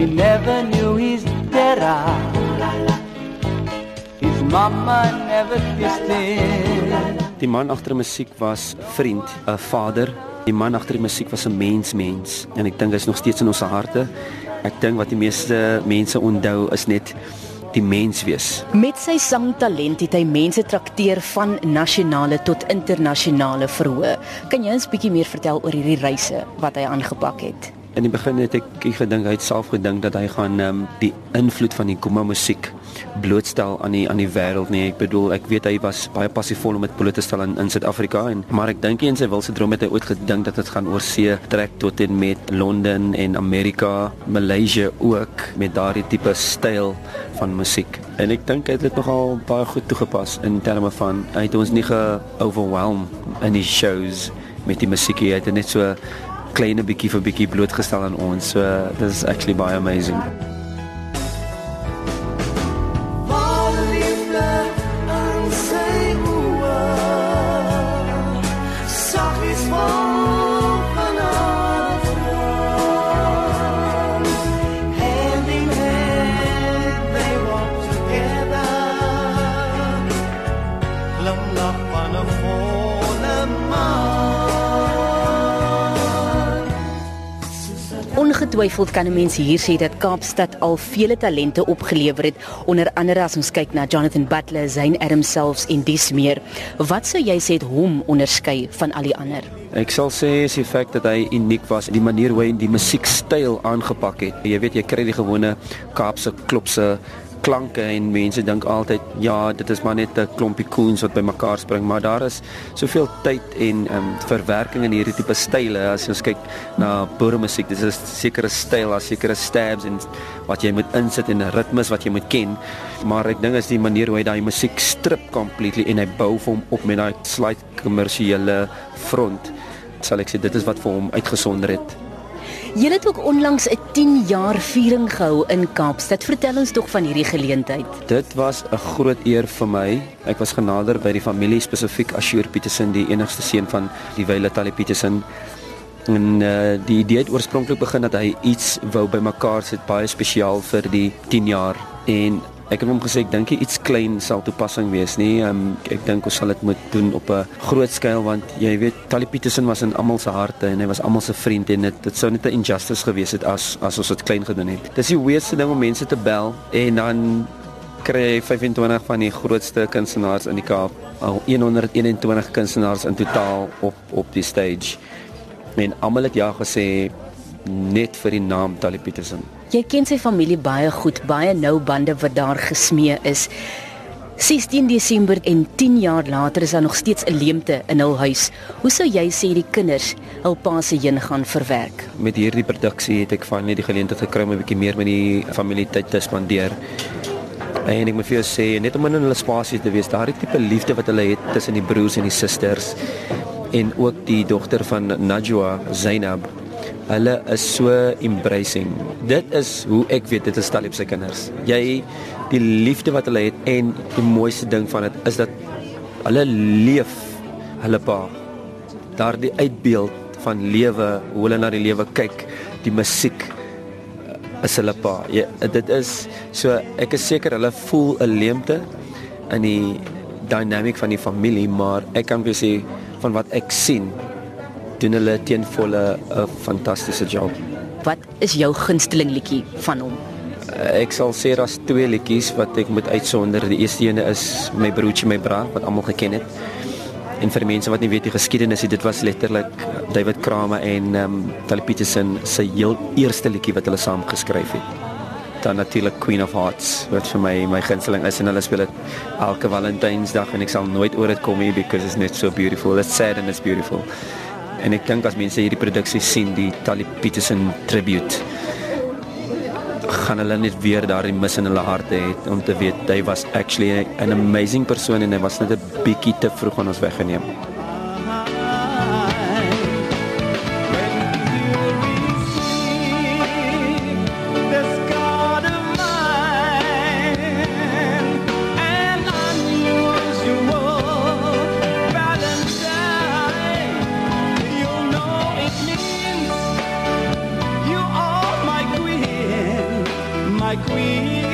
He never knew his daddy. His mama never kissed him. Die man agter die musiek was vriend, 'n vader. Die man agter die musiek was 'n mens mens en ek dink is nog steeds in ons harte. Ek dink wat die meeste mense onthou is net die mens wees. Met sy sangtalent het hy mense trakteer van nasionale tot internasionale verhoë. Kan jy ons bietjie meer vertel oor hierdie reise wat hy aangepak het? In die begin het ek gedink hy het self gedink dat hy gaan um, die invloed van die Kuma musiek blootstel aan die aan die wêreld nie. Ek bedoel, ek weet hy was baie passievol om dit bloot te stel in in Suid-Afrika en maar ek dink in sy wilse droom het hy ooit gedink dat dit gaan oor see trek tot en met Londen en Amerika, Maleisië ook met daardie tipe styl van musiek. En ek dink hy het dit nogal baie goed toegepas in terme van hy het ons nie ge-overwhelm in die shows met die musiek hy het net so kleine bietjie vir bietjie blootgestel aan ons. So dis actually baie amazing. Ongetwyfeld kan 'n mens hier sê dat Kaapstad al vele talente opgelewer het, onder andere as ons kyk na Jonathan Butler, Zayn Adams selfs en dis meer. Wat sou jy sê het hom onderskei van al die ander? Ek sal sê is die feit dat hy uniek was, die manier hoe hy die musiekstyl aangepak het. Jy weet jy kry die gewone Kaapse klopse klanke en mense dink altyd ja, dit is maar net 'n klompie koens wat bymekaar spring, maar daar is soveel tyd en um, verwerking in hierdie tipe style as jy kyk na boeremusiek. Dis 'n sekere styl, 'n sekere stabs en wat jy moet insit en 'n ritmes wat jy moet ken. Maar ek dink is die manier hoe hy daai musiek strip completely en hy bou vir hom op met daai slide kommersiële front. Sal ek sê dit is wat vir hom uitgesonder het. Julle het ook onlangs 'n 10 jaar viering gehou in Kaapstad. Vertel ons tog van hierdie geleentheid. Dit was 'n groot eer vir my. Ek was genader by die familie spesifiek Assur Petersen, die enigste seun van die Wyle Talie Petersen. En uh, die idee het oorspronklik begin dat hy iets wou bymekaar sit baie spesiaal vir die 10 jaar en Ek het hom gesê ek dink iets klein sal toepassing wees nie. Um, ek dink ons sal dit moet doen op 'n groot skaal want jy weet Tali Petersen was in almal se harte en hy was almal se vriend en dit dit sou net 'n injustice gewees het as as ons dit klein gedoen het. Dis die weerste ding om mense te bel en dan kry jy 25 van die grootste kunstenaars in die Kaap, al 121 kunstenaars in totaal op op die stage. En almal het ja gesê net vir die naam Tali Petersen. Jy ken sy familie baie goed, baie nou bande wat daar gesmee is. 16 Desember en 10 jaar later is daar nog steeds 'n leemte in hul huis. Hoe sou jy sê die kinders hul pa se heen gaan verwerk? Met hierdie produksie het ek van net die geleentheid gekry om 'n bietjie meer met die familie tyd te spandeer. En ek moet vir jou sê net om in hulle spasie te wees, daardie tipe liefde wat hulle het tussen die broers en die susters en ook die dogter van Najwa Zainab Hulle is so embracing. Dit is hoe ek weet dit is Talib se kinders. Jy die liefde wat hulle het en die mooiste ding van dit is dat hulle leef hulle pa. Daardie uitbeeld van lewe, hoe hulle na die lewe kyk, die musiek eh, is hulle pa. Ja, dit is so ek is seker hulle voel 'n leemte in die dynamiek van die familie, maar ek kan vir sê van wat ek sien doen hulle teen volle 'n fantastiese job. Wat is jou gunsteling liedjie van hom? Uh, ek sal sê daar's twee liedjies wat ek moet uitsonder. Die eerste een is My broertjie my bra wat almal geken het. En vir mense wat nie weet die geskiedenis, dit was letterlik David Kramer en ehm um, Tali Petersen se heel eerste liedjie wat hulle saam geskryf het. Dan natuurlik Queen of Hearts wat vir my my gunsteling is en hulle speel dit elke Valentynsdag en ek sal nooit oor dit kom nie because it's net so beautiful. It's sad and it's beautiful. En ek dink as mense hierdie produksie sien, die Tali Petersen tribute, gaan hulle net weer daardie mis in hulle harte hê om te weet hy was actually 'n amazing persoon en hy was net 'n bietjie te vroeg van ons weggeneem. My queen.